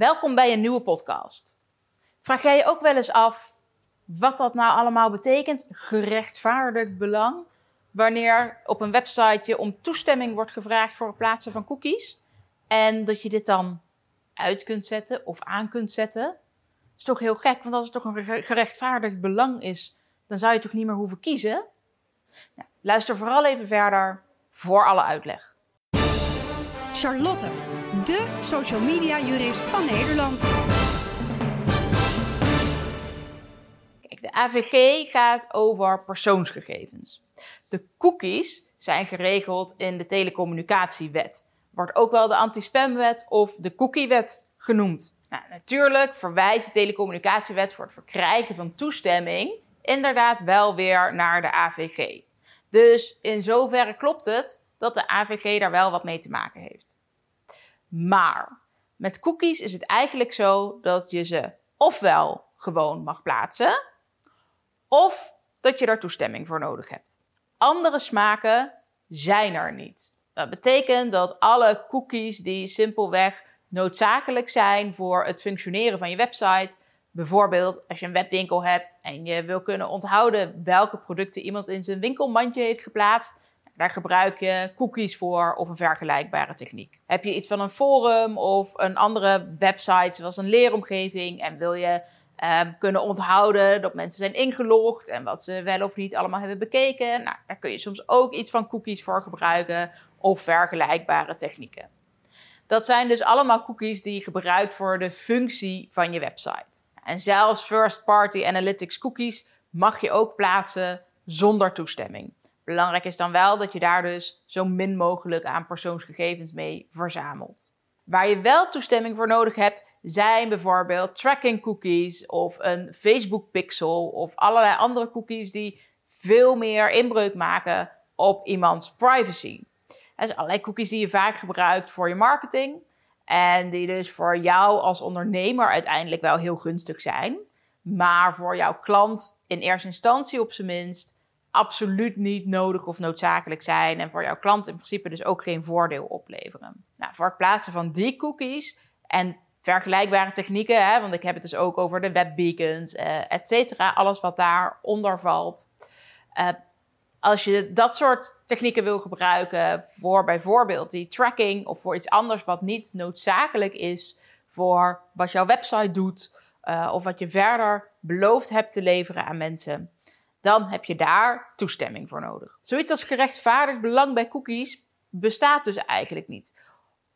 Welkom bij een nieuwe podcast. Vraag jij je ook wel eens af wat dat nou allemaal betekent? Gerechtvaardigd belang. Wanneer op een website om toestemming wordt gevraagd voor het plaatsen van cookies. En dat je dit dan uit kunt zetten of aan kunt zetten. Is toch heel gek, want als het toch een gerechtvaardigd belang is, dan zou je toch niet meer hoeven kiezen? Nou, luister vooral even verder voor alle uitleg. Charlotte, de social media jurist van Nederland. Kijk, de AVG gaat over persoonsgegevens. De cookies zijn geregeld in de telecommunicatiewet. Wordt ook wel de anti-spamwet of de cookiewet genoemd. Nou, natuurlijk verwijst de telecommunicatiewet voor het verkrijgen van toestemming inderdaad wel weer naar de AVG. Dus in zoverre klopt het dat de AVG daar wel wat mee te maken heeft. Maar met cookies is het eigenlijk zo dat je ze ofwel gewoon mag plaatsen, of dat je daar toestemming voor nodig hebt. Andere smaken zijn er niet. Dat betekent dat alle cookies die simpelweg noodzakelijk zijn voor het functioneren van je website, bijvoorbeeld als je een webwinkel hebt en je wil kunnen onthouden welke producten iemand in zijn winkelmandje heeft geplaatst, daar gebruik je cookies voor of een vergelijkbare techniek. Heb je iets van een forum of een andere website zoals een leeromgeving en wil je um, kunnen onthouden dat mensen zijn ingelogd en wat ze wel of niet allemaal hebben bekeken, nou, daar kun je soms ook iets van cookies voor gebruiken of vergelijkbare technieken. Dat zijn dus allemaal cookies die je gebruikt voor de functie van je website. En zelfs first-party analytics cookies mag je ook plaatsen zonder toestemming. Belangrijk is dan wel dat je daar dus zo min mogelijk aan persoonsgegevens mee verzamelt. Waar je wel toestemming voor nodig hebt, zijn bijvoorbeeld tracking cookies of een Facebook pixel of allerlei andere cookies die veel meer inbreuk maken op iemands privacy. Dat zijn allerlei cookies die je vaak gebruikt voor je marketing en die dus voor jou als ondernemer uiteindelijk wel heel gunstig zijn, maar voor jouw klant in eerste instantie op zijn minst absoluut niet nodig of noodzakelijk zijn. En voor jouw klant in principe dus ook geen voordeel opleveren. Nou, voor het plaatsen van die cookies en vergelijkbare technieken, hè, want ik heb het dus ook over de webbeacons, uh, et cetera, alles wat daaronder valt. Uh, als je dat soort technieken wil gebruiken voor bijvoorbeeld die tracking of voor iets anders wat niet noodzakelijk is voor wat jouw website doet uh, of wat je verder beloofd hebt te leveren aan mensen, dan heb je daar toestemming voor nodig. Zoiets als gerechtvaardigd belang bij cookies bestaat dus eigenlijk niet.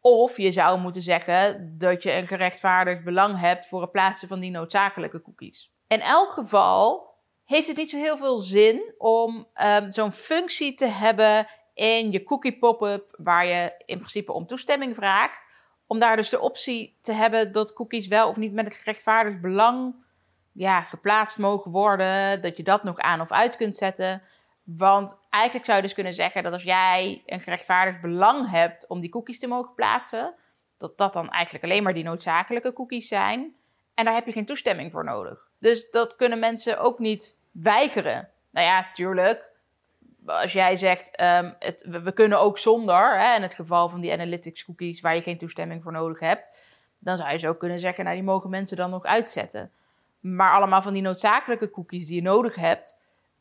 Of je zou moeten zeggen dat je een gerechtvaardigd belang hebt voor het plaatsen van die noodzakelijke cookies. In elk geval heeft het niet zo heel veel zin om um, zo'n functie te hebben in je cookie pop-up, waar je in principe om toestemming vraagt. Om daar dus de optie te hebben dat cookies wel of niet met het gerechtvaardigd belang ja, geplaatst mogen worden, dat je dat nog aan of uit kunt zetten. Want eigenlijk zou je dus kunnen zeggen dat als jij een gerechtvaardigd belang hebt om die cookies te mogen plaatsen, dat dat dan eigenlijk alleen maar die noodzakelijke cookies zijn. En daar heb je geen toestemming voor nodig. Dus dat kunnen mensen ook niet weigeren. Nou ja, tuurlijk. Als jij zegt, um, het, we, kunnen ook zonder, hè, in het geval van die analytics cookies waar je geen toestemming voor nodig hebt, dan zou je zo kunnen zeggen, nou die mogen mensen dan nog uitzetten. Maar allemaal van die noodzakelijke cookies die je nodig hebt.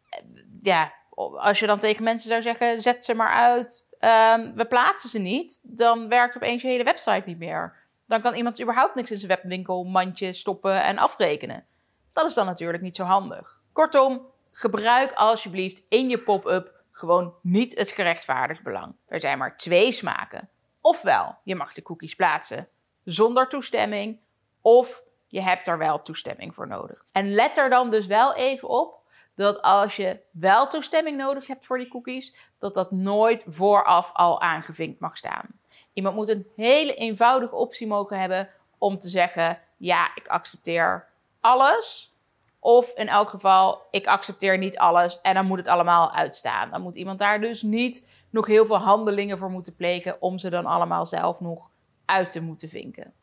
Eh, ja, als je dan tegen mensen zou zeggen: zet ze maar uit, um, we plaatsen ze niet. Dan werkt opeens je hele website niet meer. Dan kan iemand überhaupt niks in zijn webwinkelmandje stoppen en afrekenen. Dat is dan natuurlijk niet zo handig. Kortom, gebruik alsjeblieft in je pop-up gewoon niet het gerechtvaardigd belang. Er zijn maar twee smaken. Ofwel, je mag de cookies plaatsen zonder toestemming, of je hebt er wel toestemming voor nodig. En let er dan dus wel even op dat als je wel toestemming nodig hebt voor die cookies, dat dat nooit vooraf al aangevinkt mag staan. Iemand moet een hele eenvoudige optie mogen hebben om te zeggen: ja, ik accepteer alles. Of in elk geval, ik accepteer niet alles en dan moet het allemaal uitstaan. Dan moet iemand daar dus niet nog heel veel handelingen voor moeten plegen om ze dan allemaal zelf nog uit te moeten vinken.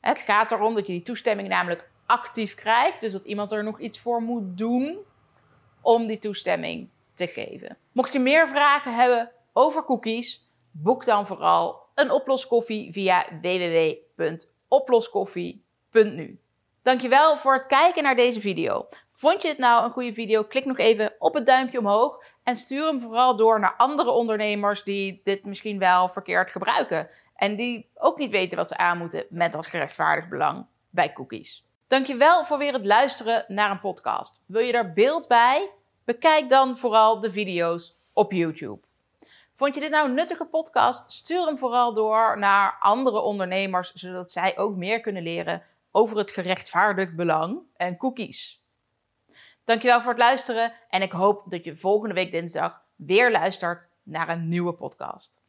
Het gaat erom dat je die toestemming namelijk actief krijgt. Dus dat iemand er nog iets voor moet doen om die toestemming te geven. Mocht je meer vragen hebben over cookies, boek dan vooral een oploskoffie via www.oploskoffie.com cookies.nu. Dankjewel voor het kijken naar deze video. Vond je het nou een goede video? Klik nog even op het duimpje omhoog en stuur hem vooral door naar andere ondernemers die dit misschien wel verkeerd gebruiken. En die ook niet weten wat ze aan moeten met dat gerechtvaardigd belang bij cookies. Dankjewel voor weer het luisteren naar een podcast. Wil je daar beeld bij? Bekijk dan vooral de video's op YouTube. Vond je dit nou een nuttige podcast? Stuur hem vooral door naar andere ondernemers, zodat zij ook meer kunnen leren over het gerechtvaardigd belang en cookies. Dankjewel voor het luisteren en ik hoop dat je volgende week dinsdag weer luistert naar een nieuwe podcast.